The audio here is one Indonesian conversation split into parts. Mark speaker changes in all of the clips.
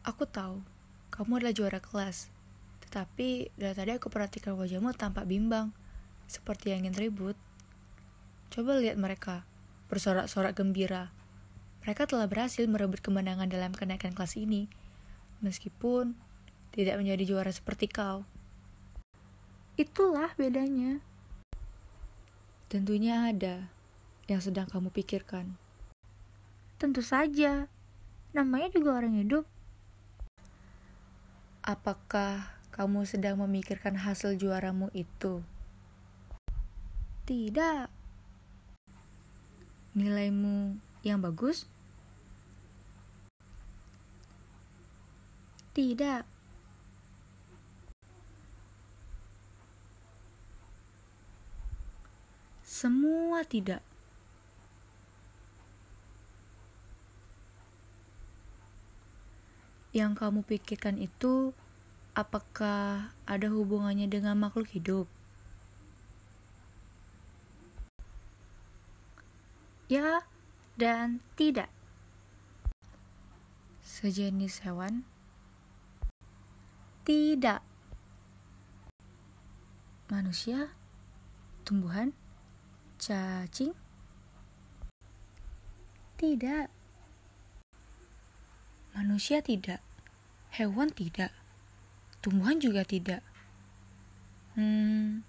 Speaker 1: Aku tahu, kamu adalah juara kelas. Tetapi dari tadi aku perhatikan wajahmu tampak bimbang, seperti yang ingin ribut. Coba lihat mereka, bersorak-sorak gembira. Mereka telah berhasil merebut kemenangan dalam kenaikan kelas ini, meskipun tidak menjadi juara seperti kau.
Speaker 2: Itulah bedanya.
Speaker 1: Tentunya ada yang sedang kamu pikirkan.
Speaker 2: Tentu saja. Namanya juga orang hidup.
Speaker 1: Apakah kamu sedang memikirkan hasil juaramu itu?
Speaker 2: Tidak.
Speaker 1: Nilaimu yang bagus?
Speaker 2: Tidak.
Speaker 1: Semua tidak. Yang kamu pikirkan itu apakah ada hubungannya dengan makhluk hidup?
Speaker 2: Ya dan tidak.
Speaker 1: Sejenis hewan?
Speaker 2: Tidak.
Speaker 1: Manusia? Tumbuhan? Cacing?
Speaker 2: Tidak.
Speaker 1: Manusia tidak. Hewan tidak. Tumbuhan juga tidak. Hmm,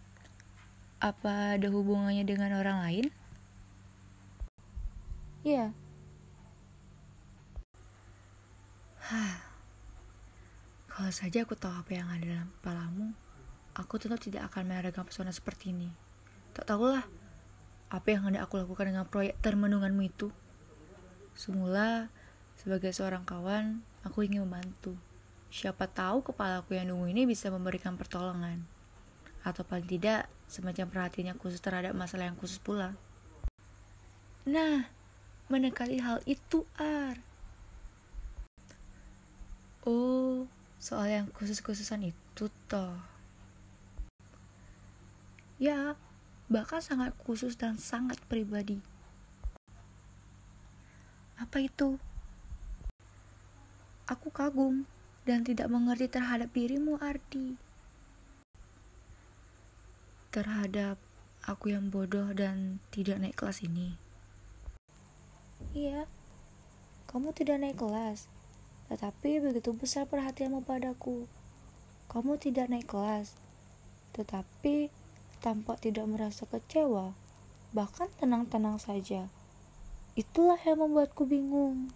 Speaker 1: apa ada hubungannya dengan orang lain?
Speaker 2: Ya.
Speaker 1: Hah. Kalau saja aku tahu apa yang ada dalam kepalamu, aku tentu tidak akan meregang pesona seperti ini. Tak tahulah apa yang hendak aku lakukan dengan proyek termenunganmu itu. Semula, sebagai seorang kawan, aku ingin membantu. Siapa tahu kepalaku yang nunggu ini bisa memberikan pertolongan. Atau paling tidak, semacam perhatiannya khusus terhadap masalah yang khusus pula. Nah, menekali hal itu, Ar. Oh, soal yang khusus-khususan itu toh. Ya, bahkan sangat khusus dan sangat pribadi. Apa itu? Aku kagum dan tidak mengerti terhadap dirimu, Ardi. Terhadap aku yang bodoh dan tidak naik kelas ini.
Speaker 2: Iya, kamu tidak naik kelas, tetapi begitu besar perhatianmu padaku. Kamu tidak naik kelas, tetapi tampak tidak merasa kecewa, bahkan tenang-tenang saja. Itulah yang membuatku bingung.